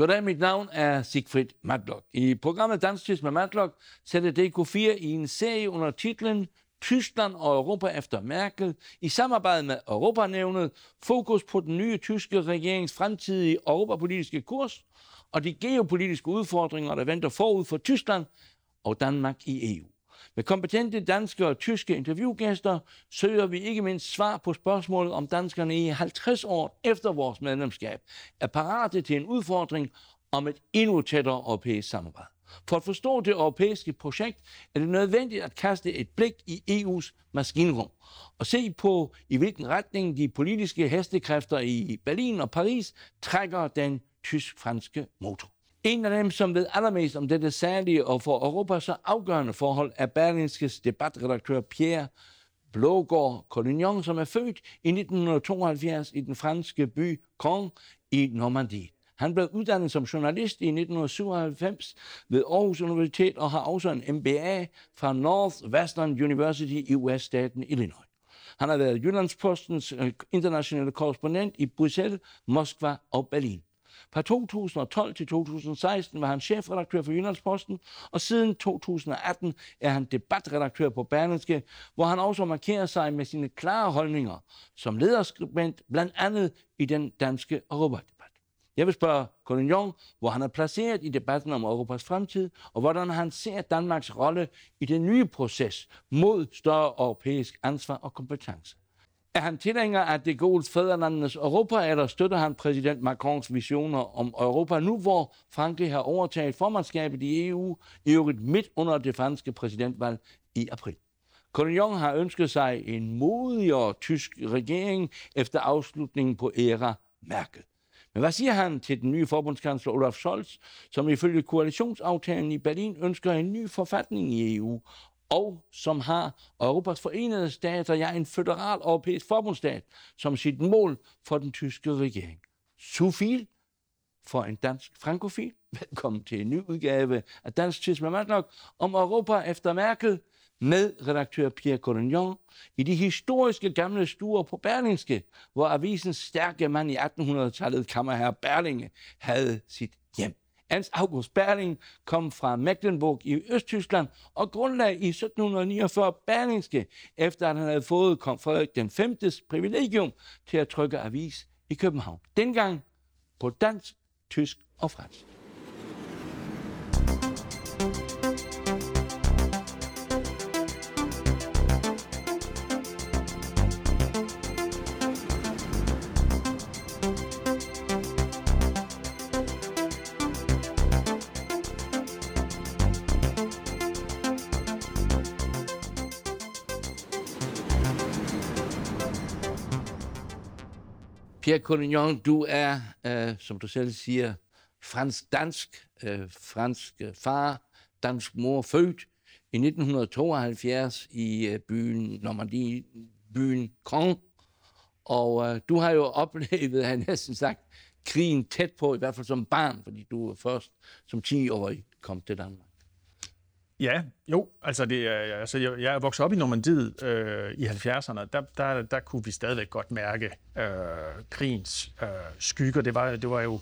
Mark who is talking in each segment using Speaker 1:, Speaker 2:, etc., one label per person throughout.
Speaker 1: Goddag, mit navn er Sigfrid Matlock. I programmet Dansk med Matlock sætter DK4 i en serie under titlen Tyskland og Europa efter Merkel i samarbejde med Europanævnet fokus på den nye tyske regerings fremtidige europapolitiske kurs og de geopolitiske udfordringer, der venter forud for Tyskland og Danmark i EU. Med kompetente danske og tyske interviewgæster søger vi ikke mindst svar på spørgsmålet om danskerne i 50 år efter vores medlemskab er parate til en udfordring om et endnu tættere europæisk samarbejde. For at forstå det europæiske projekt er det nødvendigt at kaste et blik i EU's maskinrum og se på, i hvilken retning de politiske hestekræfter i Berlin og Paris trækker den tysk-franske motor. En af dem, som ved allermest om dette særlige og for Europa så afgørende forhold, er Berlingskes debatredaktør Pierre Blågård Collignon, som er født i 1972 i den franske by Caen i Normandie. Han blev uddannet som journalist i 1997 ved Aarhus Universitet og har også en MBA fra Northwestern University i US-staten Illinois. Han har været Jyllandspostens øh, internationale korrespondent i Bruxelles, Moskva og Berlin. Fra 2012 til 2016 var han chefredaktør for Jyllandsposten, og siden 2018 er han debatredaktør på Berlingske, hvor han også markerer sig med sine klare holdninger som lederskribent, blandt andet i den danske Europadebat. Jeg vil spørge Collignon, hvor han er placeret i debatten om Europas fremtid, og hvordan han ser Danmarks rolle i den nye proces mod større europæisk ansvar og kompetence. Er han tilhænger af det gode fædrelandenes Europa, eller støtter han præsident Macrons visioner om Europa nu, hvor Frankrig har overtaget formandskabet i EU, i øvrigt midt under det franske præsidentvalg i april? Collignon har ønsket sig en modigere tysk regering efter afslutningen på æra Merkel. Men hvad siger han til den nye forbundskansler Olaf Scholz, som ifølge koalitionsaftalen i Berlin ønsker en ny forfatning i EU, og som har Europas forenede stater, ja, en federal europæisk forbundsstat, som sit mål for den tyske regering. Sufil for en dansk frankofil. Velkommen til en ny udgave af Dansk Tids med Matlock om Europa efter Merkel med redaktør Pierre Collignon i de historiske gamle stuer på Berlingske, hvor avisens stærke mand i 1800-tallet, kammerherre Berlinge, havde sit hjem. Hans August Berling kom fra Mecklenburg i Østtyskland og grundlag i 1749 Berlingske, efter at han havde fået kong Frederik den 5. privilegium til at trykke avis i København. Dengang på dansk, tysk og fransk. Pierre Collignon, du er, øh, som du selv siger, fransk-dansk, øh, fransk øh, far, dansk mor, født i 1972 i øh, byen Normandie, byen Caen. Og øh, du har jo oplevet, han næsten sagt, krigen tæt på, i hvert fald som barn, fordi du først som 10-årig kom til Danmark.
Speaker 2: Ja, jo, altså, det, altså jeg, jeg er vokset op i Normandiet øh, i 70'erne, der, der, der kunne vi stadigvæk godt mærke øh, krigens øh, skygger. Det var, det var jo,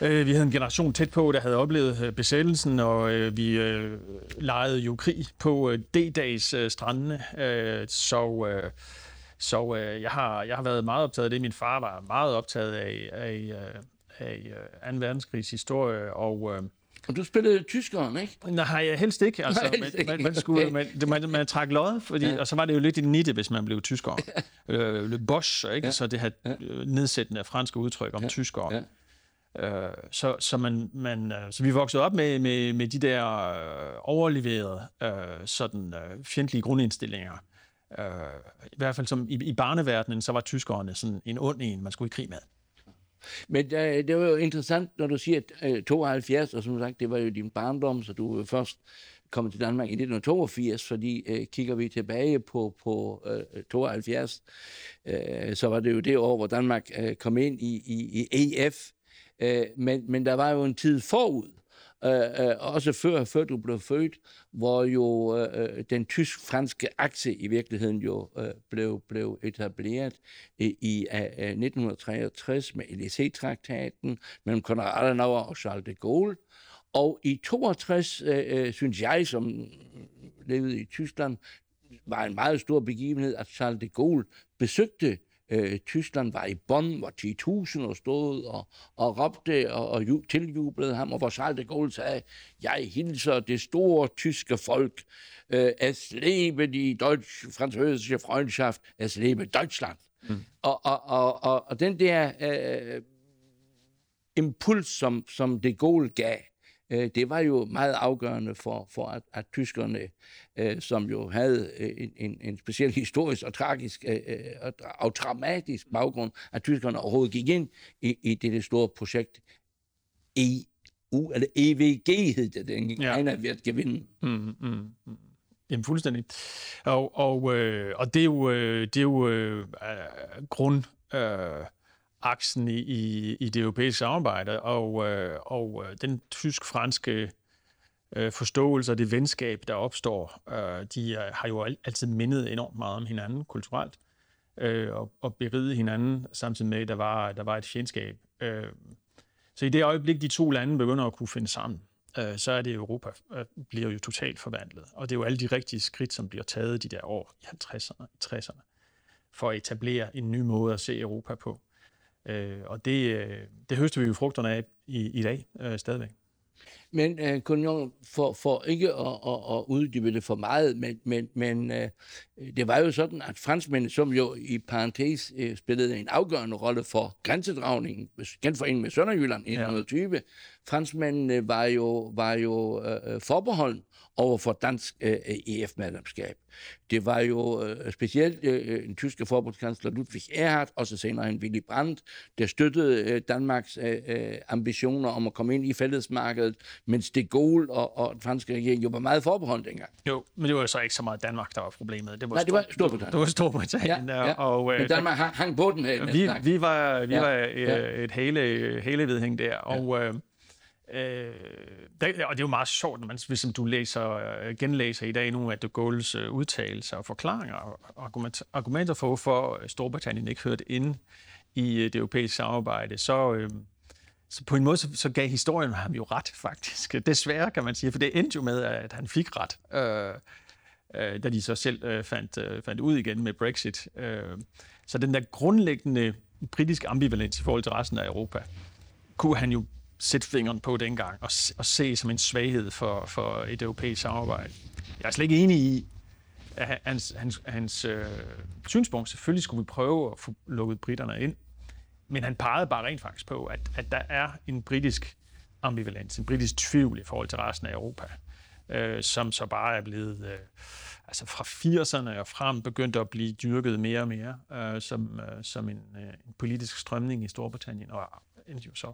Speaker 2: øh, vi havde en generation tæt på, der havde oplevet øh, besættelsen, og øh, vi øh, legede jo krig på øh, D-dags øh, strandene, øh, så... Øh, så øh, jeg, har, jeg har været meget optaget af det. Min far var meget optaget af, af, øh, af, øh, af 2. verdenskrigs historie, og øh,
Speaker 1: og du spillede tyskeren, ikke?
Speaker 2: Nej, helst ikke. Altså,
Speaker 1: Nej, helst ikke.
Speaker 2: Man, man, skulle, man, man, man trak lod, fordi, ja. og så var det jo lidt en nitte, hvis man blev tysker. Ja. Øh, le Bosch, ikke? Ja. Så det her ja. nedsættende franske udtryk om ja. tyskere. Ja. Øh, så, så, man, man, øh, så vi voksede op med, med, med de der øh, overleverede øh, sådan, øh, fjendtlige grundindstillinger. Øh, I hvert fald som i, i barneverdenen, så var tyskerne sådan en ond en, man skulle i krig med.
Speaker 1: Men øh, det var jo interessant, når du siger øh, 72, og som sagt, det var jo din barndom, så du først kommet til Danmark i 1982, fordi øh, kigger vi tilbage på, på øh, 72, øh, så var det jo det år, hvor Danmark øh, kom ind i, i, i EF, Øh, men, men der var jo en tid forud, Øh, øh, også før, før du blev født, hvor jo øh, øh den tysk-franske akse i virkeligheden jo øh, blev, blev etableret i, i øh, 1963 med LEC-traktaten mellem Konrad Adenauer og Charles de Gaulle. Og i 62, øh, øh, synes jeg, som levede i Tyskland, var en meget stor begivenhed, at Charles de Gaulle besøgte øh, Tyskland, var i Bonn, hvor 10.000 stod og, og råbte og, og ju, tiljublede ham, og hvor Charles de Gaulle sagde, jeg hilser det store tyske folk, øh, es lebe die deutsch-französische Freundschaft, es lebe Deutschland. Mm. Og, og, og, og, og den der øh, impuls, som, som de Gaulle gav, øh, det var jo meget afgørende for, for at, at tyskerne, øh, som jo havde en, en, en speciel historisk og tragisk øh, og, og traumatisk baggrund, at tyskerne overhovedet gik ind i, i det, store projekt EU, eller EVG hed det, den ja. ene ved at gewinde. Mm, mm,
Speaker 2: mm. Jamen fuldstændig. Og, og, øh, og det er jo, det er jo øh, grund... Øh, aksen i, i, i det europæiske samarbejde, og, øh, og øh, den tysk-franske øh, forståelse og det venskab, der opstår, øh, de øh, har jo altid mindet enormt meget om hinanden kulturelt, øh, og, og beriget hinanden, samtidig med, at der var, der var et fjendskab. Øh, så i det øjeblik, de to lande begynder at kunne finde sammen, øh, så er det Europa øh, bliver jo totalt forvandlet. Og det er jo alle de rigtige skridt, som bliver taget de der år i 50'erne, 60'erne, for at etablere en ny måde at se Europa på. Øh, og det, øh, det høster vi jo frugterne af i, i dag øh, stadigvæk.
Speaker 1: Men uh, Kunjong, for, for ikke at, at, at uddybe det for meget, men, men, men uh, det var jo sådan, at franskmændene, som jo i parentes uh, spillede en afgørende rolle for grænsedragningen, genforeningen med Sønderjylland i 1920, ja. franskmændene var jo, var jo uh, forbeholden over for dansk uh, EF-medlemskab. Det var jo uh, specielt uh, en tyske forbundskansler Ludwig Erhard, også senere en Willy Brandt, der støttede uh, Danmarks uh, ambitioner om at komme ind i fællesmarkedet, mens det Gaulle og, og den franske regering jo var meget forbeholdt dengang.
Speaker 2: Jo, men det var jo så ikke så meget Danmark, der var problemet.
Speaker 1: Det var Nej, det var Storbritannien.
Speaker 2: Det var Storbritannien.
Speaker 1: Ja, ja. Og, uh, men Danmark hang, hang på den
Speaker 2: her. Vi, vi var, vi ja, var ja. et hele, hele vedhæng der, og... Ja. Øh, det, og det er jo meget sjovt, man, hvis du læser, øh, genlæser i dag nogle af de Gaulle's øh, udtalelser og forklaringer og argument, argumenter for, hvorfor Storbritannien ikke hørte ind i det europæiske samarbejde, så, øh, så på en måde så, så gav historien ham jo ret, faktisk. Desværre, kan man sige, for det endte jo med, at han fik ret, øh, øh, da de så selv øh, fandt, øh, fandt ud igen med Brexit. Øh, så den der grundlæggende britiske ambivalens i forhold til resten af Europa, kunne han jo sætte fingeren på dengang og, og se som en svaghed for, for et europæisk samarbejde. Jeg er slet ikke enig i, at hans, hans, hans øh, synspunkt, selvfølgelig skulle vi prøve at få lukket britterne ind, men han pegede bare rent faktisk på, at, at der er en britisk ambivalens, en britisk tvivl i forhold til resten af Europa, øh, som så bare er blevet, øh, altså fra 80'erne og frem, begyndt at blive dyrket mere og mere øh, som, øh, som en, øh, en politisk strømning i Storbritannien, og endte jo så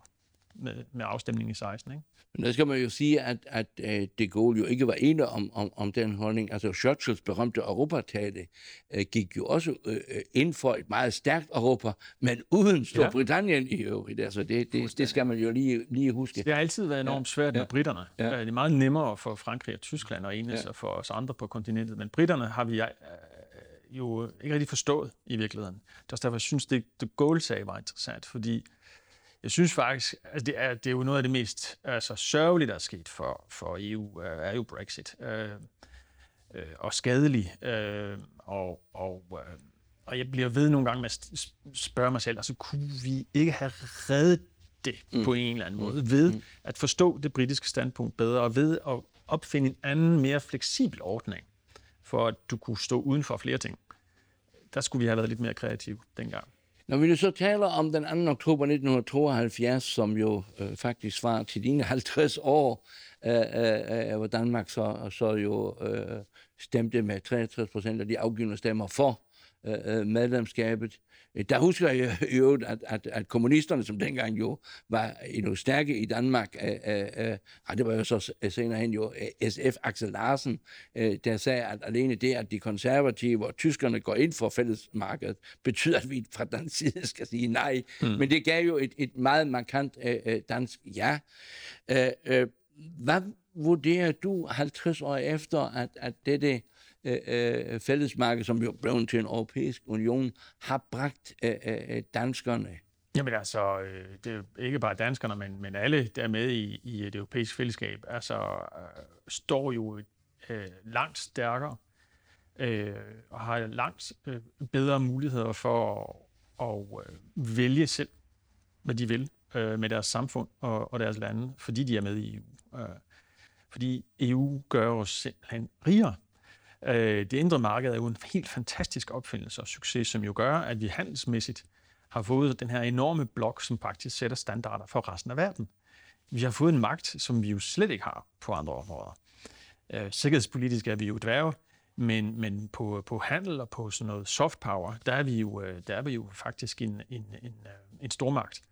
Speaker 2: med, med afstemningen i 16. Ikke?
Speaker 1: Men der skal man jo sige, at, at uh, de Gaulle jo ikke var enig om, om, om den holdning. Altså Churchills berømte europatale uh, gik jo også uh, ind for et meget stærkt Europa, men uden Storbritannien ja. i øvrigt. Altså det, det, det skal man jo lige, lige huske.
Speaker 2: Det har altid været enormt svært ja. med britterne. Ja. Det er meget nemmere for Frankrig og Tyskland at enes ja. og for os andre på kontinentet, men britterne har vi jo ikke rigtig forstået i virkeligheden. Det er også derfor, jeg synes, det, det Gaulle-sag var interessant, fordi jeg synes faktisk, at altså det er, det er jo noget af det mest altså, sørgelige, der er sket for, for EU, øh, er jo Brexit. Øh, øh, og skadelig. Øh, og, og, øh, og jeg bliver ved nogle gange med at spørge mig selv, altså kunne vi ikke have reddet det mm. på en eller anden måde, mm. ved mm. at forstå det britiske standpunkt bedre, og ved at opfinde en anden, mere fleksibel ordning, for at du kunne stå uden for flere ting. Der skulle vi have været lidt mere kreative dengang.
Speaker 1: Når vi nu så taler om den 2. oktober 1972, som jo øh, faktisk var til dine 50 år, øh, øh, øh hvor Danmark så, så jo øh, stemte med 63 procent af de afgivende stemmer for øh, øh medlemskabet. Der husker jeg jo, at, at, at kommunisterne, som dengang jo var endnu stærke i Danmark, øh, øh, øh, det var jo så senere hen jo øh, SF Axel Larsen, øh, der sagde, at alene det, at de konservative og tyskerne går ind for fællesmarkedet, betyder, at vi fra den side skal sige nej. Mm. Men det gav jo et, et meget markant øh, øh dansk ja. Øh, øh, hvad vurderer du 50 år efter, at, at dette øh, øh fællesmarked, som jo blev til en europæisk union, har bragt øh, øh, øh, danskerne?
Speaker 2: Jamen altså, øh, det er jo ikke bare danskerne, men, men alle, der er med i, i det europæiske fællesskab, altså øh, står jo øh, langt stærkere øh, og har langt øh, bedre muligheder for at, at øh, vælge selv, hvad de vil øh, med deres samfund og, og deres lande, fordi de er med i EU. Øh, fordi EU gør os simpelthen rigere. Øh, det indre marked er jo en helt fantastisk opfindelse og succes, som jo gør, at vi handelsmæssigt har fået den her enorme blok, som faktisk sætter standarder for resten af verden. Vi har fået en magt, som vi jo slet ikke har på andre områder. Øh, sikkerhedspolitisk er vi jo dværge, men, men på, på handel og på sådan noget soft power, der er vi jo, øh, der er vi jo faktisk en, en, en, øh, en stormagt.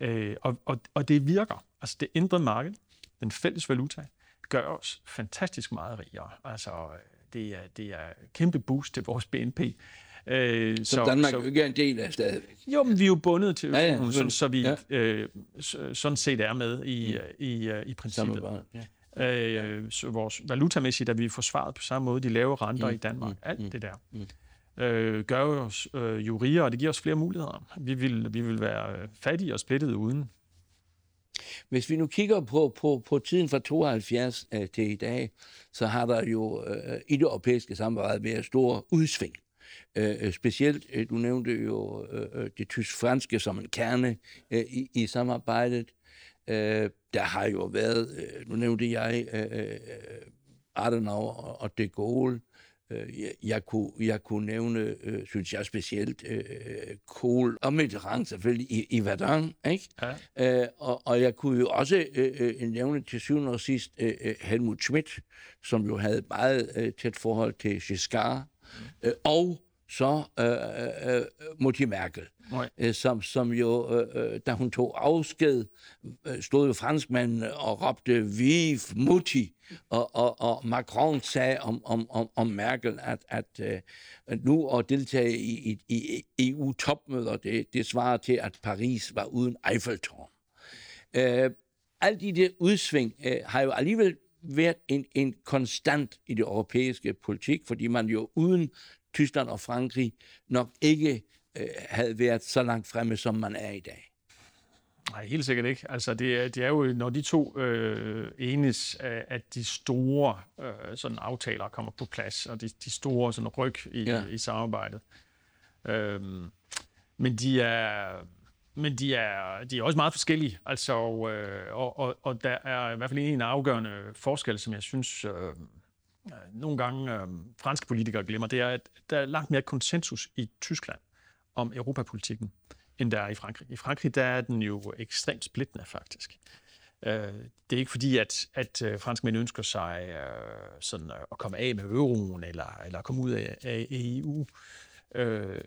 Speaker 2: Øh, og, og, og det virker. Altså det indre marked, den fælles valuta, gør os fantastisk meget rigere. Altså øh, det er, det er kæmpe boost til vores BNP.
Speaker 1: Øh, så, så Danmark så, jo ikke er en del af stadigvæk.
Speaker 2: Jo, men vi er jo bundet til ja, ja, så, så vi ja. øh, sådan set er med i, mm. i, i, i princippet. Ja. Øh, så vores valutamæssigt er vi forsvaret på samme måde. De lave renter mm. i Danmark, mm. alt mm. det der. Mm. Øh, gør os øh, jo rigere, og det giver os flere muligheder. Vi vil, vi vil være fattige og splittet uden.
Speaker 1: Hvis vi nu kigger på, på, på tiden fra 72 øh, til i dag, så har der jo øh, i det europæiske samarbejde været store udsving. Øh, øh specielt, øh, du nævnte jo øh, øh, det tysk-franske som en kerne øh, i, i samarbejdet. Øh, der har jo været, øh, nu nævnte jeg, øh, øh, øh Adenauer og de Gaulle. Øh, jeg, jeg, kunne, jeg kunne nævne, øh, synes jeg specielt, øh, Kohl og Mitterrand selvfølgelig i, i Verdun, ikke? Ja. Øh, og, og jeg kunne jo også øh, øh, nævne til syvende og sidst øh, Helmut Schmidt, som jo havde et meget øh, tæt forhold til Giscard, øh, og så øh, øh, Mutti Merkel, øh, som, som jo, øh, da hun tog afsked, øh, stod jo franskmanden og råbte Vive Mutti, og, og, og Macron sagde om, om, om, om Merkel, at, at, at nu at deltage i, i, i EU-topmøder, det, det svarer til, at Paris var uden Eiffeltårn. Øh, alle de der udsving øh, har jo alligevel været en, en konstant i det europæiske politik, fordi man jo uden Tyskland og Frankrig nok ikke øh, havde været så langt fremme, som man er i dag.
Speaker 2: Nej, helt sikkert ikke. Altså, det, er, det er jo, når de to øh, enes, at de store øh, sådan aftaler kommer på plads, og de, de store sådan ryg i, ja. i samarbejdet. Øhm, men de er, men de er, de er også meget forskellige. Altså, øh, og, og, og der er i hvert fald en afgørende forskel, som jeg synes, øh, nogle gange øh, franske politikere glemmer, det er, at der er langt mere konsensus i Tyskland om europapolitikken, end der er i Frankrig. I Frankrig der er den jo ekstremt splittende, faktisk. Øh, det er ikke fordi, at, at øh, franskmænd ønsker sig øh, sådan øh, at komme af med euroen, eller, eller komme ud af, af EU. Øh,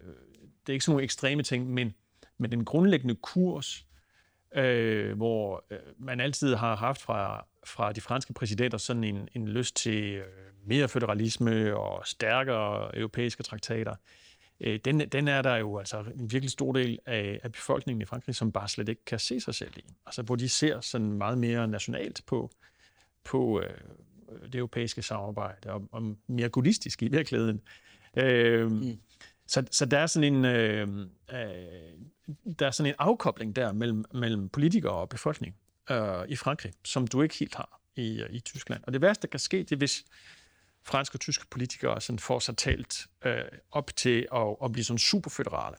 Speaker 2: det er ikke sådan nogle ekstreme ting, men, men den grundlæggende kurs, øh, hvor øh, man altid har haft fra, fra de franske præsidenter sådan en, en lyst til øh, mere federalisme og stærkere europæiske traktater, øh, den, den er der jo altså en virkelig stor del af, af befolkningen i Frankrig, som bare slet ikke kan se sig selv i. Altså hvor de ser sådan meget mere nationalt på, på øh, det europæiske samarbejde, og, og mere gulistisk i virkeligheden. Øh, mm. Så, så der er sådan en øh, øh, der er sådan en afkobling der mellem, mellem politikere og befolkning øh, i Frankrig, som du ikke helt har i, øh, i Tyskland. Og det værste, der kan ske, det er, hvis franske og tyske politikere sådan får sig talt øh, op til at, at blive sådan superføderale.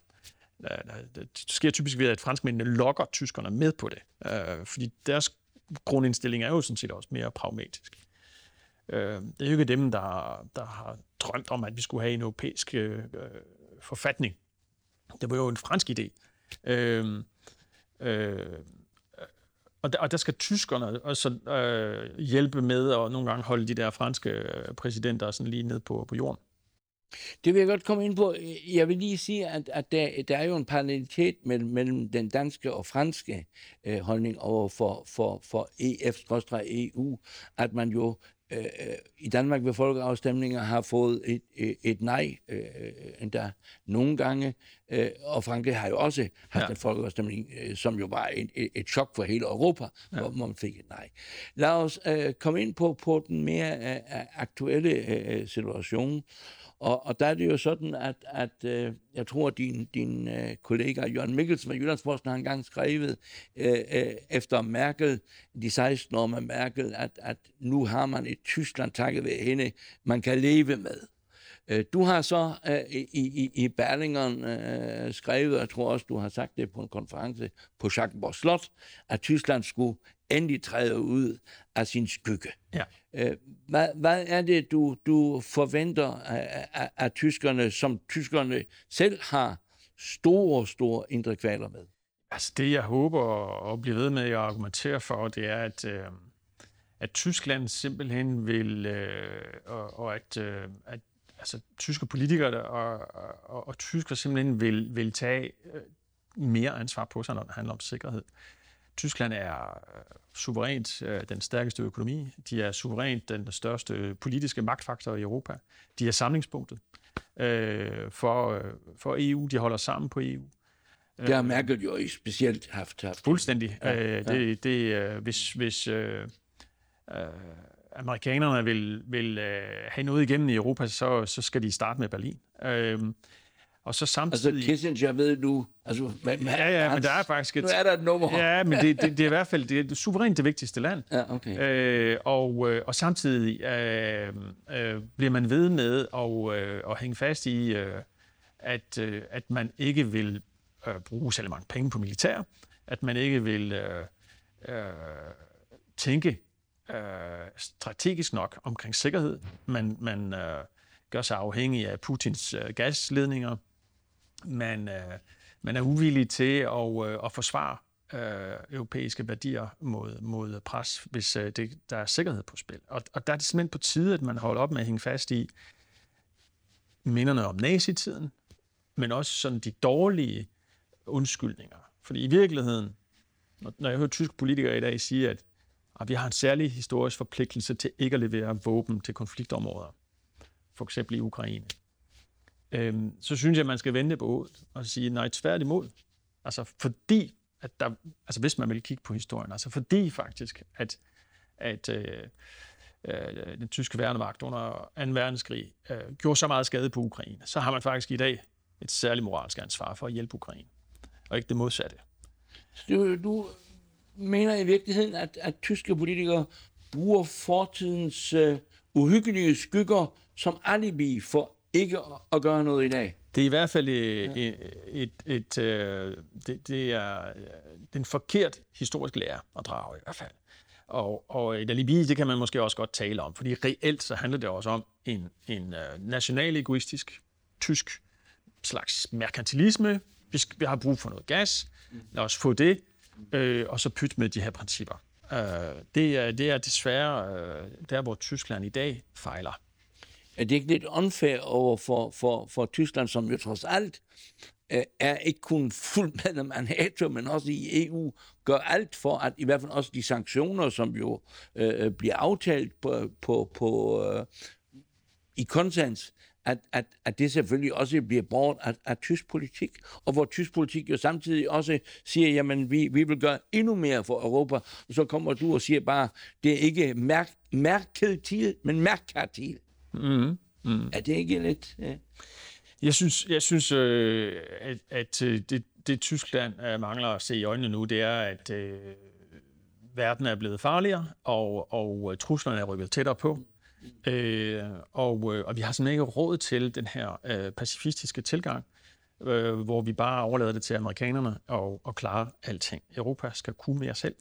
Speaker 2: Øh, det sker typisk ved, at franskmændene lokker tyskerne med på det, øh, fordi deres grundindstilling er jo sådan set også mere pragmatisk. Øh, det er jo ikke dem, der, der har drømt om, at vi skulle have en europæisk øh, forfatning. Det var jo en fransk idé. Øh, øh, og der, og der skal tyskerne også øh, hjælpe med at nogle gange holde de der franske øh, præsidenter sådan lige ned på, på jorden.
Speaker 1: Det vil jeg godt komme ind på. Jeg vil lige sige, at, at der, der er jo en parallelitet mellem, mellem den danske og franske øh, holdning over for, for, for EF-EU, at man jo Øh, øh, i Danmark ved folkeafstemninger har fået et, et, et nej, øh, øh endda nogle gange. Øh, og Frankrig har jo også haft
Speaker 2: Ja.
Speaker 1: en folkeafstemning, øh, som jo var et, et, et chok for hele Europa, ja. hvor man fik et nej. Lad os øh, komme ind på, på den mere øh, aktuelle øh, situation. Og, og der er det jo sådan, at, at øh, jeg tror, at din, din øh, kollega Jørgen Mikkelsen fra Jyllandsposten har engang skrevet øh, øh, efter Merkel, de 16 år med Merkel, at, at nu har man et Tyskland takket ved hende, man kan leve med. Øh, Du har så øh, i, i, i Berlingeren øh, skrevet, og jeg tror også, du har sagt det på en konference på Schackenborg Slot, at Tyskland skulle endelig træde ud af sin skygge.
Speaker 2: Ja.
Speaker 1: Øh, Hvad, hvad er det, du, du forventer af, af, af tyskerne, som tyskerne selv har store, store indre kvaler med?
Speaker 2: Altså det, jeg håber at blive ved med at argumentere for, det er, at, øh, at Tyskland simpelthen vil, øh, og, og at, øh, at altså, tyske politikere og, og, og tyskere simpelthen vil, vil tage øh, mere ansvar på sig, når det handler om sikkerhed. Tyskland er øh, suverænt øh, den stærkeste økonomi. De er suverænt den største politiske magtfaktor i Europa. De er samlingspunktet øh, for, for EU. De holder sammen på EU.
Speaker 1: Det har Merkel jo i specielt haft. haft.
Speaker 2: Fuldstændig.
Speaker 1: Ja,
Speaker 2: Ja, det, det, hvis hvis øh, øh, amerikanerne vil, vil øh, have noget igennem i Europa, så, så skal de starte med Berlin. Øh, og så
Speaker 1: Altså
Speaker 2: samtidig...
Speaker 1: Kissinger ved nu... Altså, hvad,
Speaker 2: ja, ja, men der er faktisk et...
Speaker 1: Nu er der et nummer.
Speaker 2: Ja, men det, det, det er i hvert fald det er suverænt det vigtigste land.
Speaker 1: Ja, okay.
Speaker 2: Øh, og, øh, og samtidig øh, øh, bliver man ved med at, øh, at hænge fast i, øh, at, øh, at man ikke vil øh, bruge særlig mange penge på militær, at man ikke vil øh, øh, tænke øh, strategisk nok omkring sikkerhed. Man, man øh, gør sig afhængig af Putins øh, gasledninger. Man, øh, man er uvillig til at, øh, at forsvare øh, europæiske værdier mod, mod pres, hvis øh, det, der er sikkerhed på spil. Og, og der er det simpelthen på tide, at man holder op med at hænge fast i minderne om nazitiden, men også sådan de dårlige undskyldninger. Fordi i virkeligheden, når, når jeg hører tyske politikere i dag sige, at, og vi har en særlig historisk forpligtelse til ikke at levere våben til konfliktområder, for eksempel i Ukraine, øhm, så synes jeg, at man skal vende på og sige, nej, tværtimod. Altså fordi, at der, altså hvis man vil kigge på historien, altså fordi faktisk, at, at øh, øh, den tyske værnemagt under 2. verdenskrig øh, gjorde så meget skade på Ukraine, så har man faktisk i dag et særligt moralsk ansvar for at hjælpe Ukraine, og ikke det modsatte.
Speaker 1: Du, du mener i virkeligheden, at, at tyske politikere bruger fortidens uh, uhyggelige skygger som alibi for ikke at, gøre noget i dag?
Speaker 2: Det er i hvert fald et, et, et, et øh, det, det, er, øh, det er en forkert historisk lære at drage i hvert fald. Og, og et alibi, det kan man måske også godt tale om, fordi reelt så handler det også om en, en uh, national egoistisk tysk slags merkantilisme. Vi, skal, vi har brug for noget gas, lad os få det, øh, og så pyt med de her principper. Øh, det, er, det er desværre øh, der, hvor Tyskland i dag fejler.
Speaker 1: Er det ikke lidt unfair over for, for, for Tyskland, som jo trods alt øh, er ikke kun fuldt medlem af NATO, men også i EU, gør alt for, at i hvert fald også de sanktioner, som jo øh, øh bliver aftalt på, på, på, øh, i konsens, at, at, at det selvfølgelig også bliver bort af, af tysk politik, og hvor tysk politik jo samtidig også siger, jamen vi, vi vil gøre endnu mere for Europa, og så kommer du og siger bare, det er ikke mærk, mærket til, men mærket til.
Speaker 2: Mm-hmm.
Speaker 1: Mm. Er det ikke lidt... Ja?
Speaker 2: Jeg synes, jeg synes øh, at, at øh, det, det Tyskland øh, mangler at se i øjnene nu, det er, at øh, verden er blevet farligere, og, og øh, truslerne er rykket tættere på. Øh, og, øh, og vi har simpelthen ikke råd til den her øh, pacifistiske tilgang, øh, hvor vi bare overlader det til amerikanerne og, og klare alting. Europa skal kunne mere selv.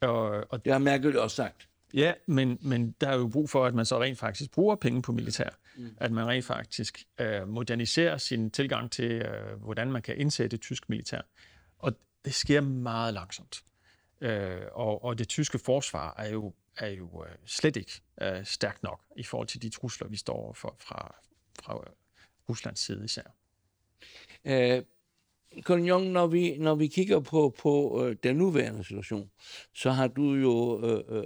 Speaker 2: Og, og
Speaker 1: Det har Merkel også sagt.
Speaker 2: Ja, men, men der er jo brug for, at man så rent faktisk bruger penge på militær. Mm. At man rent faktisk øh, moderniserer sin tilgang til, øh, hvordan man kan indsætte tysk militær. Og det sker meget langsomt. Øh, og, og det tyske forsvar er jo, er jo øh, slet ikke øh, stærkt nok i forhold til de trusler, vi står for fra, fra øh, Ruslands side især.
Speaker 1: Øh, Colin når vi, når vi kigger på, på øh, den nuværende situation, så har du jo øh,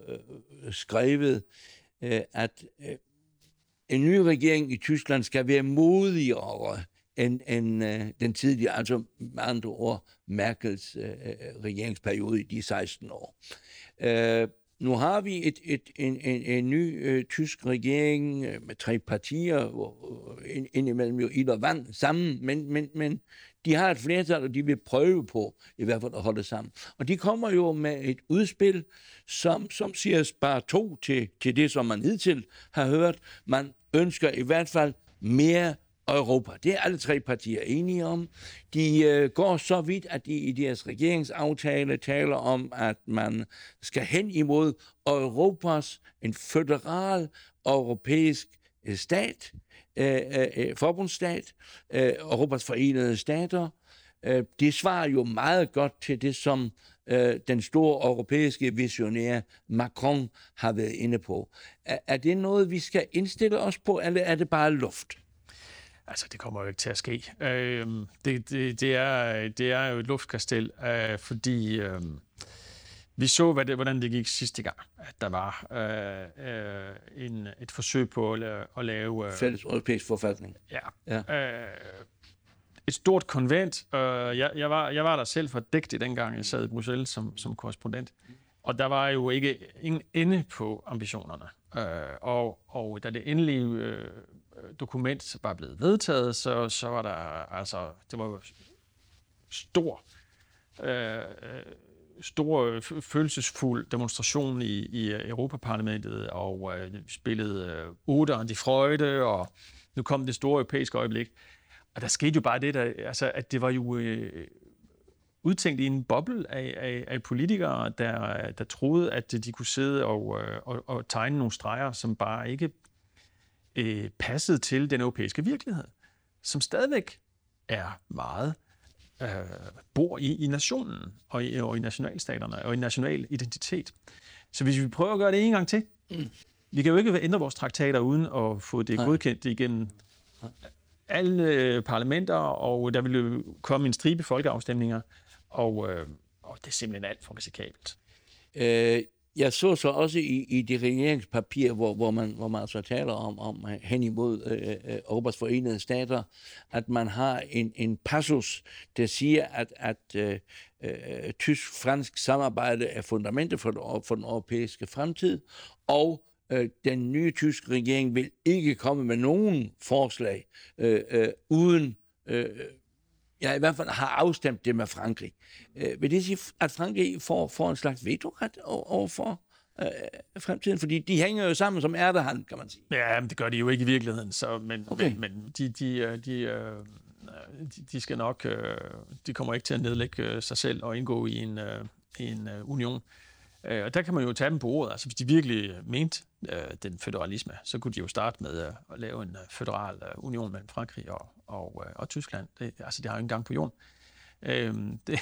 Speaker 1: øh, skrevet, øh, at øh, en ny regering i Tyskland skal være modigere end, end øh, den tidligere, altså med andre ord, Merkels øh, øh regeringsperiode i de 16 år. Øh, nu har vi et, et, en, en, en ny øh, tysk regering øh, med tre partier, hvor, øh, indimellem jo ild og vand sammen, men, men, men de har et flertal, og de vil prøve på i hvert fald at holde sammen. Og de kommer jo med et udspil, som, som siger spar to til, til det, som man hidtil har hørt. Man ønsker i hvert fald mere Europa. Det er alle tre partier enige om. De øh, går så vidt, at de i deres regeringsaftale taler om, at man skal hen imod Europas, en federal europæisk øh, stat, øh, øh, øh, forbundsstat, øh, Europas forenede stater. Øh, det svarer jo meget godt til det, som øh, den store europæiske visionær Macron har været inde på. Er, er det noget, vi skal indstille os på, eller er det bare luft?
Speaker 2: Altså, det kommer jo ikke til at ske. Øh, det, det, det, er, det er jo et luftkastel, øh, fordi øh, vi så, hvad det, hvordan det gik sidste gang, at der var øh, øh, en, et forsøg på at, at lave...
Speaker 1: Øh, Fælles europæisk forfatning.
Speaker 2: Ja. ja. Øh, et stort konvent. Øh, jeg, jeg, var, jeg var der selv for dægtigt dengang, jeg sad i Bruxelles som, som korrespondent. Og der var jo ikke ingen ende på ambitionerne. Øh, og, og da det endelige øh, dokument var blevet vedtaget, så, så var der altså, det var stor, øh, stor øh, følelsesfuld demonstration i, i øh, Europaparlamentet, og øh, spillede øh, Oder de Freude, og nu kom det store europæiske øjeblik. Og der skete jo bare det, der, altså, at det var jo øh, udtænkt i en boble af, af, af politikere, der, der troede, at de kunne sidde og, øh, og, og tegne nogle streger, som bare ikke øh, passede til den europæiske virkelighed, som stadigvæk er meget øh, bor i, i nationen og i, og i nationalstaterne og i national identitet. Så hvis vi prøver at gøre det en gang til, mm. vi kan jo ikke ændre vores traktater uden at få det Nej. godkendt igennem alle parlamenter, og der vil jo komme en stribe folkeafstemninger, og, øh, og det er simpelthen alt for risikabelt.
Speaker 1: Øh, jeg så så også i, i det regeringspapir, hvor, hvor, man, hvor man så taler om, om hen imod øh, øh, øh Europas forenede stater, at man har en, en passus, der siger, at, at øh, øh, tysk-fransk samarbejde er fundamentet for, for den europæiske fremtid, og øh, den nye tyske regering vil ikke komme med nogen forslag øh, øh, uden øh, jeg i hvert fald har afstemt det med Frankrig. Øh, vil det sige, at Frankrig får, får en slags vetoret over for øh, fremtiden? Fordi de hænger jo sammen som ærtehandel, kan man sige.
Speaker 2: Ja, men det gør de jo ikke i virkeligheden. Så, men, okay. men, men de, de, øh, de, øh, de, de skal nok, øh, de kommer ikke til at nedlægge øh, sig selv og indgå i en, øh, en øh, union. Og der kan man jo tage dem på ordet. Altså, hvis de virkelig mente øh, den federalisme, så kunne de jo starte med øh, at lave en øh, federal øh, union mellem Frankrig og, og, øh, og Tyskland. Det, altså, det har jo ikke engang på jorden. Øh, det,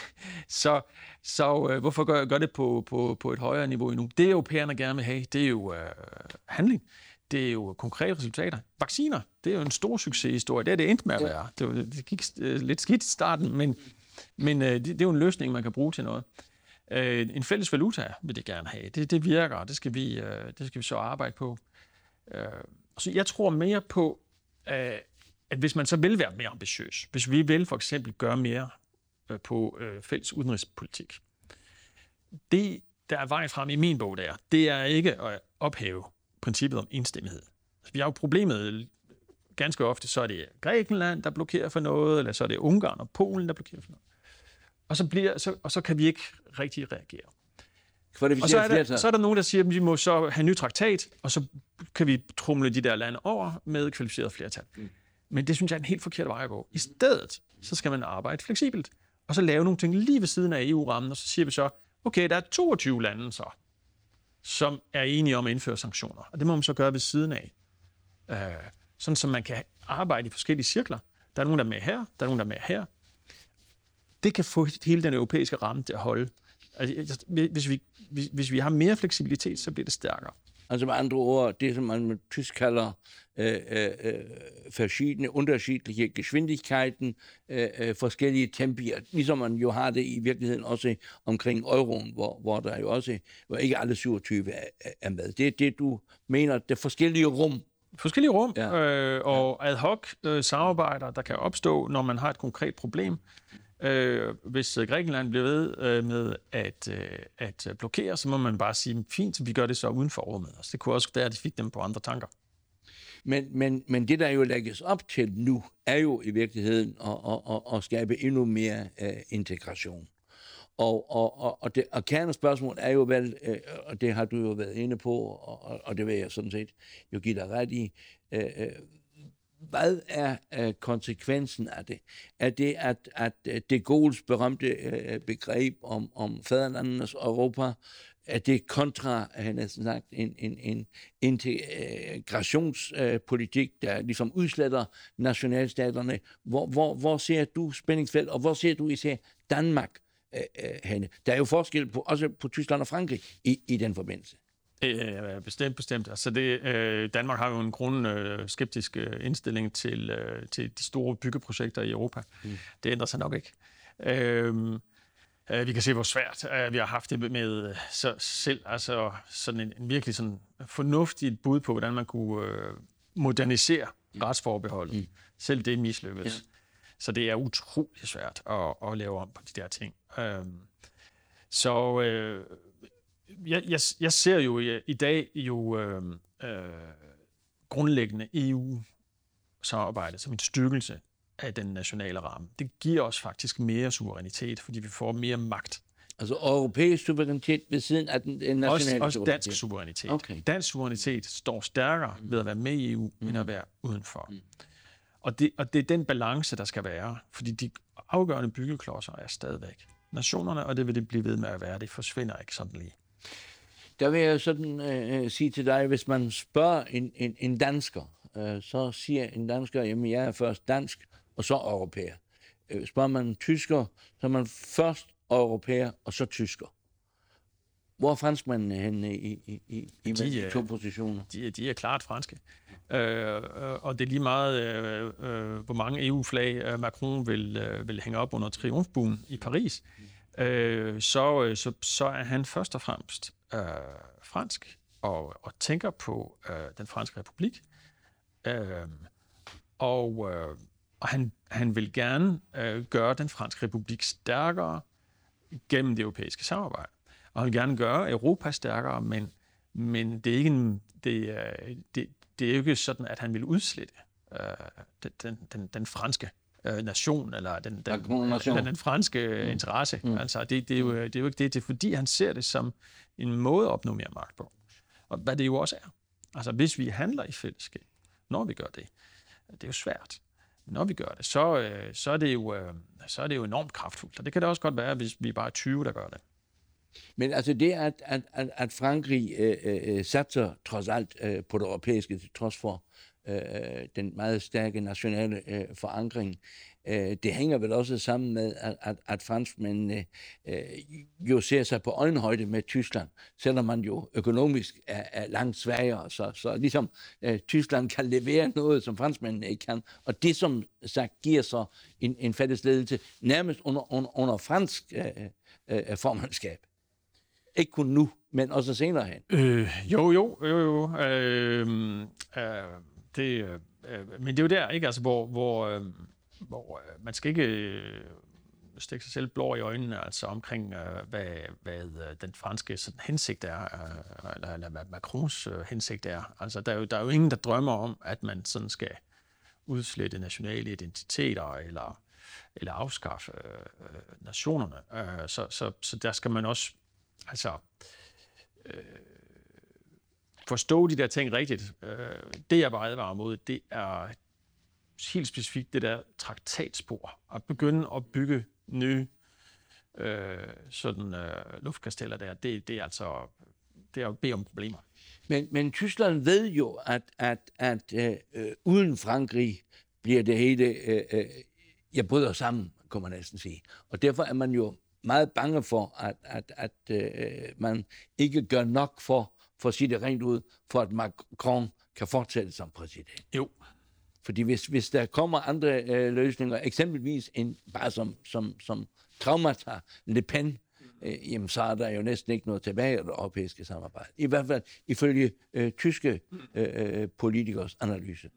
Speaker 2: så så øh, hvorfor gør, gør det på, på, på et højere niveau endnu? Det europæerne gerne vil have, det er jo øh, handling. Det er jo konkrete resultater. Vacciner, det er jo en stor succeshistorie. Det er det endte med at være. Det, det gik øh, lidt skidt i starten, men, men øh, det, det er jo en løsning, man kan bruge til noget. Øh, en fælles valuta vil det gerne have. Det, det virker, og det skal, vi, øh, det skal vi så arbejde på. Øh, så jeg tror mere på, øh, at hvis man så vil være mere ambitiøs, hvis vi vil for eksempel gøre mere øh, på øh, fælles udenrigspolitik, det, der er vejen frem i min bog der, det er ikke at ophæve princippet om enstemmighed. Altså, vi har jo problemet ganske ofte, så er det Grækenland, der blokerer for noget, eller så er det Ungarn og Polen, der blokerer for noget. Og så, bliver, så, og så kan vi ikke rigtig reagere. Og så er, der, så er der nogen, der siger, at vi må så have en ny traktat, og så kan vi trumle de der lande over med kvalificeret flertal. Mm. Men det synes jeg er en helt forkert vej at gå. I stedet, så skal man arbejde fleksibelt, og så lave nogle ting lige ved siden af EU-rammen, og så siger vi så, okay, der er 22 lande så, som er enige om at indføre sanktioner. Og det må man så gøre ved siden af. Øh, sådan, så man kan arbejde i forskellige cirkler. Der er nogen, der er med her, der er nogen, der er med her, det kan få hele den europæiske ramme til at holde. Altså, hvis, vi, hvis, hvis vi har mere fleksibilitet, så bliver det stærkere.
Speaker 1: Altså med andre ord, det som man med tysk kalder øh, øh, øh verschiedene, unterschiedliche Geschwindigkeiten, øh, øh, forskellige tempier, ligesom man jo har det i virkeligheden også omkring euroen, hvor, hvor der jo også, hvor ikke alle 27 er, er med. Det er det, du mener, det forskellige rum,
Speaker 2: forskellige rum ja. øh, og ad hoc øh, samarbejder, der kan opstå, når man har et konkret problem. Øh, hvis øh, Grækenland bliver ved øh, med at, øh, at øh, blokere, så må man bare sige, fint, vi gør det så uden for rummet. Altså, det kunne også være, at de fik dem på andre tanker.
Speaker 1: Men, men, men det, der jo lægges op til nu, er jo i virkeligheden at, at, at, at skabe endnu mere uh, integration. Og, og, og, og, det, og kernespørgsmålet er jo vel, øh, og det har du jo været inde på, og, og det vil jeg sådan set jo give dig ret i, øh, hvad er øh, konsekvensen af det? Er det, at, at øh, de Gaulle's berømte øh, begreb om, om fædrelandenes Europa er det kontra, han næsten sagt, en, en, en integrationspolitik, der ligesom udsletter nationalstaterne. Hvor, hvor, hvor ser du spændingsfelt, og hvor ser du især Danmark øh, øh henne? Der er jo forskel på, også på Tyskland og Frankrig i, i den forbindelse.
Speaker 2: Øh, bestemt, bestemt. Altså det, øh, Danmark har jo en grund øh, skeptisk øh, indstilling til, øh, til de store byggeprojekter i Europa. Mm. Det ændrer sig nok ikke. Øh, Uh, vi kan se, hvor svært uh, vi har haft det med uh, så selv, altså sådan en, en virkelig sådan fornuftig bud på, hvordan man kunne uh, modernisere mm. retsforbeholdet. Mm. Selv det mislykkedes. Ja. Så det er utrolig svært at, at lave om på de der ting. Uh, så uh, jeg, jeg, jeg ser jo i, i dag jo uh, uh, grundlæggende EU-samarbejde som en styrkelse af den nationale ramme. Det giver os faktisk mere suverænitet, fordi vi får mere magt.
Speaker 1: Altså europæisk suverænitet ved siden af den, nationale
Speaker 2: også, også dansk suverænitet. Okay. Dansk suverænitet står stærkere mm. ved at være med i EU, mm. end at være udenfor. Mm. Og, det, og det er den balance, der skal være, fordi de afgørende byggeklodser er stadigvæk nationerne, og det vil det blive ved med at være. Det forsvinder ikke sådan lige.
Speaker 1: Der vil jeg sådan øh, øh sige til dig, hvis man spørger en, en, en dansker, øh, så siger en dansker, jamen jeg er først dansk, og så europæer. Øh, spørger man en tysker, så er man først europæer, og så tysker. Hvor er franskmændene henne i, i, i, i de, de to positioner?
Speaker 2: De, de er klart franske. Øh, og det er lige meget, øh, øh, hvor mange EU-flag øh, Macron vil, øh, vil hænge op under triumfbuen i Paris. Øh, så, øh, så, så er han først og fremmest øh, fransk og, og tænker på øh, den franske republik. Øh, og øh, og han, han vil gerne øh, gøre den franske republik stærkere gennem det europæiske samarbejde. Og han vil gerne gøre Europa stærkere, men, men det, er ikke en, det, det, det er jo ikke sådan, at han vil udslette øh, den, den, den franske øh, nation, eller den, den, den, den franske mm. interesse. Mm. Altså, det, det, er jo, det er jo ikke det. Det er fordi, han ser det som en måde at opnå mere magt på. Og hvad det jo også er. Altså, hvis vi handler i fællesskab, når vi gør det, det er jo svært når vi gør det, så, øh, så, er det jo, øh, så er det jo enormt kraftfuldt. Og det kan det også godt være, hvis vi er bare 20, der gør det.
Speaker 1: Men altså det, at, at, at, at Frankrig øh, øh, satser trods alt øh, på det europæiske, til trods for Øh, øh, den meget stærke nationale øh, forankring, Øh, det hænger vel også sammen med, at, at, at franskmændene øh, øh, jo ser sig på øjenhøjde med Tyskland, selvom man jo økonomisk er, er langt svagere. Så, så ligesom øh, Tyskland kan levere noget, som franskmændene ikke kan. Og det, som sagt, giver så en, en fælles ledelse nærmest under, under, under fransk øh, øh, øh formandskab. Ikke kun nu, men også senere hen.
Speaker 2: Øh, jo, jo, jo, jo. Øh, øh, det, øh, men det er jo der, ikke? Altså, hvor, hvor øh, hvor øh, man skal ikke øh, stikke sig selv blå i øjnene, altså omkring, øh, hvad, hvad øh, den franske sådan, hensigt er, øh, eller, eller hvad Macrons øh, hensigt er. Altså, der er, jo, der er jo ingen, der drømmer om, at man sådan skal udslette nationale identiteter, eller, eller afskaffe øh, øh nationerne. Øh, så, så, så der skal man også, altså, øh, forstå de der ting rigtigt. Øh, det, jeg bare advarer mod, det er helt specifikt det der traktatspor. At begynde at bygge nye øh, sådan øh, luftkasteller der, det, det er altså det er at bede om problemer.
Speaker 1: Men, men Tyskland ved jo, at, at, at øh, øh uden Frankrig bliver det hele, øh, øh, jeg bryder sammen, kan man næsten sige. Og derfor er man jo meget bange for, at, at, at øh, man ikke gør nok for, for at sige det rent ud, for at Macron kan fortsætte som præsident.
Speaker 2: Jo,
Speaker 1: fordi hvis, hvis der kommer andre øh, løsninger, eksempelvis en, bare som, som, som traumata Le Pen, øh, jamen så er der jo næsten ikke noget tilbage af det europæiske samarbejde. I hvert fald ifølge øh, tyske øh, øh politikers analyse.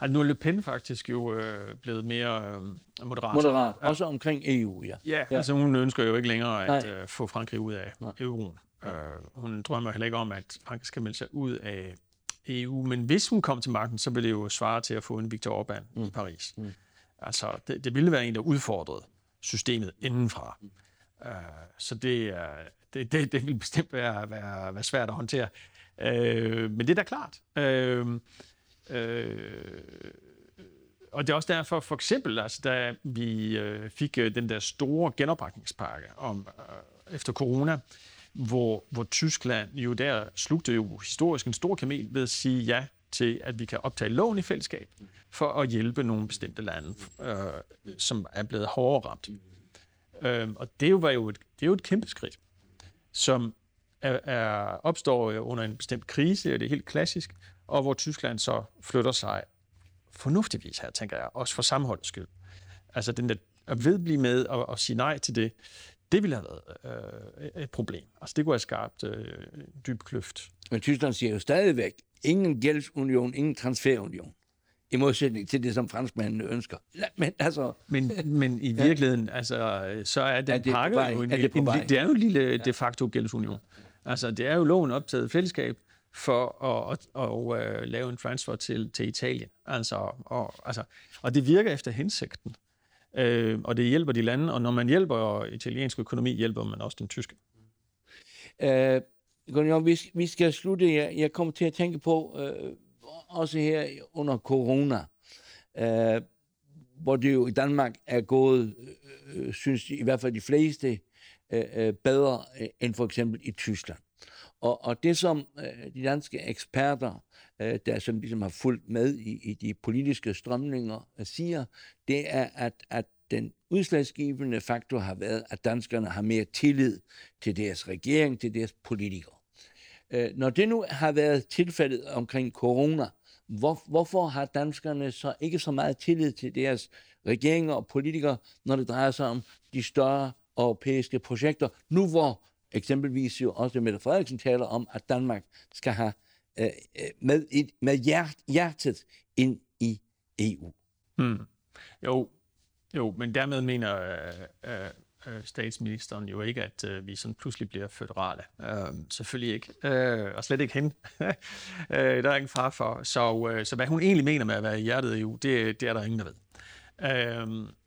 Speaker 2: Altså nu er Le Pen faktisk jo øh, blevet mere øh, moderat.
Speaker 1: Moderat, ja. også omkring EU, ja.
Speaker 2: Ja, ja, altså hun ønsker jo ikke længere at øh, få Frankrig ud af Nej. euroen. Øh, hun drømmer heller ikke om, at Frankrig skal melde sig ud af EU, men hvis hun kom til magten, så ville det jo svare til at få en Viktor Orbán mm. i Paris. Mm. Altså, det, det ville være en, der udfordrede systemet indenfra. Mm. Uh, så det, det, det, det vil bestemt være, være, være svært at håndtere. Uh, men det er da klart. Uh, uh, og det er også derfor, for eksempel, altså, da vi uh, fik uh, den der store genopretningspakke om, uh, efter corona, hvor, hvor Tyskland jo der slugte jo historisk en stor kamel ved at sige ja til, at vi kan optage lån i fællesskab for at hjælpe nogle bestemte lande, øh, som er blevet hårdere ramt. Øh, og det var jo et, det er jo et kæmpe skridt, som er, er, opstår under en bestemt krise, og det er helt klassisk, og hvor Tyskland så flytter sig fornuftigvis her, tænker jeg, også for sammenholdets skyld. Altså den der at vedblive med og, og sige nej til det, det ville have været øh, et problem. Altså det kunne have skabt øh, en dyb kløft.
Speaker 1: Men Tyskland siger jo stadigvæk, ingen gældsunion, ingen transferunion. I modsætning til det, som franskmændene ønsker. Men, altså...
Speaker 2: men, men i virkeligheden, ja. altså, så er den er det pakke jo en, er det, en, det er jo en lille de facto gældsunion. Altså, det er jo loven optaget fællesskab for at, at, at, at uh, lave en transfer til, til Italien. Altså, og, altså, og det virker efter hensigten. Øh, og det hjælper de lande, og når man hjælper italiensk økonomi, hjælper man også den tyske.
Speaker 1: Øh, vi, vi skal slutte. Jeg, jeg kommer til at tænke på, øh, også her under corona, øh, hvor det jo i Danmark er gået, øh, øh synes i hvert fald de fleste, øh, øh bedre øh, end for eksempel i Tyskland. Og, og det, som øh, de danske eksperter, øh, der som ligesom har fulgt med i, i de politiske strømninger, øh, siger, det er, at, at den udslagsgivende faktor har været, at danskerne har mere tillid til deres regering, til deres politikere. Øh, når det nu har været tilfældet omkring corona, hvor, hvorfor har danskerne så ikke så meget tillid til deres regeringer og politikere, når det drejer sig om de større europæiske projekter, nu hvor eksempelvis jo også Mette Frederiksen taler om, at Danmark skal have øh, øh med, et, med hjert, hjertet ind i EU. Hmm.
Speaker 2: Jo, jo, men dermed mener øh, øh, øh, statsministeren jo ikke, at øh, vi sådan pludselig bliver føderale. Øh, selvfølgelig ikke. Øh, og slet ikke hende. øh, der er ingen far for. Så, øh, så hvad hun egentlig mener med at være i hjertet i EU, det, det er der ingen, der ved. Øh,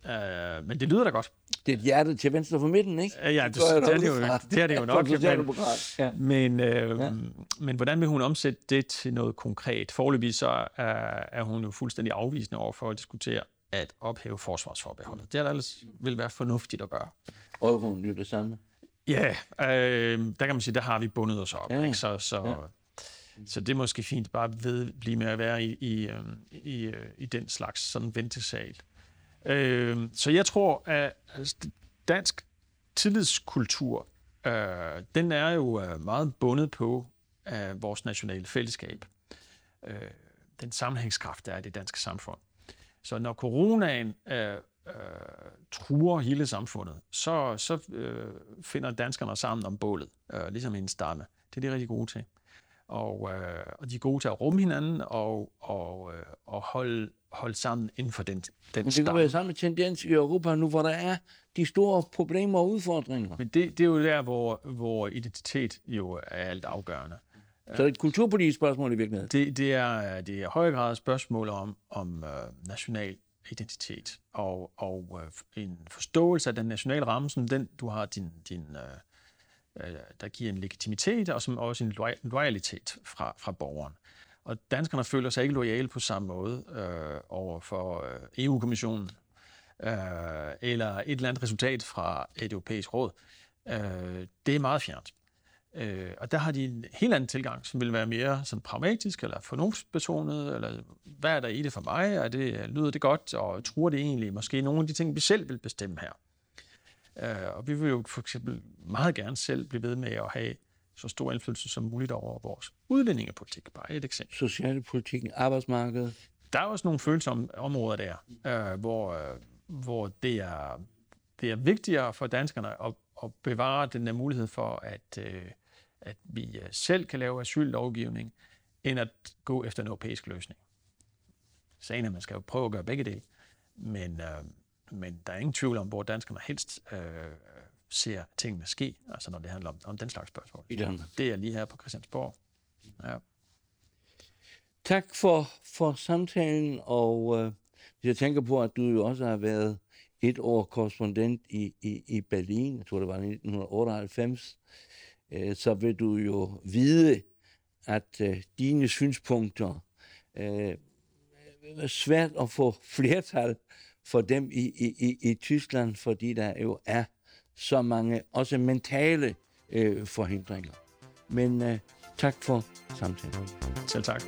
Speaker 2: øh, men det lyder da godt.
Speaker 1: Det er et hjerte til venstre for midten, ikke?
Speaker 2: Ja, det, det, det, er, det, jo, det er det jo nok. men, ja. men, øh, ja. men hvordan vil hun omsætte det til noget konkret? Forløbig så er, er hun jo fuldstændig afvisende over for at diskutere at ophæve forsvarsforbeholdet. Det er ellers vil være fornuftigt at gøre.
Speaker 1: Euroen jo det samme.
Speaker 2: Ja, øh, der kan man sige, der har vi bundet os op. Ja. Ikke? Så, så, ja. så det er måske fint bare ved blive med at være i, i, øhm, i, øh, i den slags sådan ventesal. Øh, så jeg tror, at altså, dansk tillidskultur, øh, den er jo øh, meget bundet på af vores nationale fællesskab. Øh, den sammenhængskraft, der er i det danske samfund. Så når coronaen øh, øh, truer hele samfundet, så, så øh, finder danskerne sammen om bålet, øh, ligesom en stamme. Det er de rigtig gode til. Og, øh, og de er gode til at rumme hinanden og, og, øh, og holde, holde sammen inden for den, den
Speaker 1: Men det kan være samme tendens i Europa nu, hvor der er de store problemer og udfordringer.
Speaker 2: Men det, det er jo der, hvor, hvor identitet jo er alt afgørende.
Speaker 1: Så det er et kulturpolitisk spørgsmål i virkeligheden?
Speaker 2: Det, det, er, det er i høj grad et spørgsmål om, om uh, national identitet og, og uh, en forståelse af den nationale ramme, som den, du har din, din uh, uh, der giver en legitimitet og som også en loyalitet fra, fra borgeren. Og danskerne føler sig ikke lojale på samme måde øh, over for øh, EU-kommissionen øh, eller et eller andet resultat fra et europæisk råd. Øh, det er meget fjernt. Øh, og der har de en helt anden tilgang, som vil være mere sådan pragmatisk eller fornuftsbetonet, eller hvad er der i det for mig? og det, lyder det godt, og tror det egentlig måske nogle af de ting, vi selv vil bestemme her? Øh, og vi vil jo for eksempel meget gerne selv blive ved med at have så stor indflydelse som muligt over vores udlændingepolitik. Bare et eksempel.
Speaker 1: Socialpolitikken, arbejdsmarkedet.
Speaker 2: Der er også nogle følsomme områder der, øh, hvor, øh, hvor det er, det er vigtigere for danskerne at at bevare den der mulighed for, at, øh, at vi øh, selv kan lave asyllovgivning, end at gå efter en europæisk løsning. Sagen er, at man skal jo prøve at gøre begge dele, men, øh, men der er ingen tvivl om, hvor danskerne helst øh, ser tingene ske, altså når det handler om, om den slags spørgsmål.
Speaker 1: I Danmark.
Speaker 2: Det er lige her på Christiansborg. Ja.
Speaker 1: Tak for, for samtalen, og øh, jeg tænker på, at du jo også har været et år korrespondent i, i, i Berlin, jeg tror det var i 1998, øh, så vil du jo vide, at øh, dine synspunkter øh, er svært at få flertal for dem i, i, i, i Tyskland, fordi der jo er så mange også mentale øh, forhindringer. Men øh, tak for samtalen.
Speaker 2: Selv tak.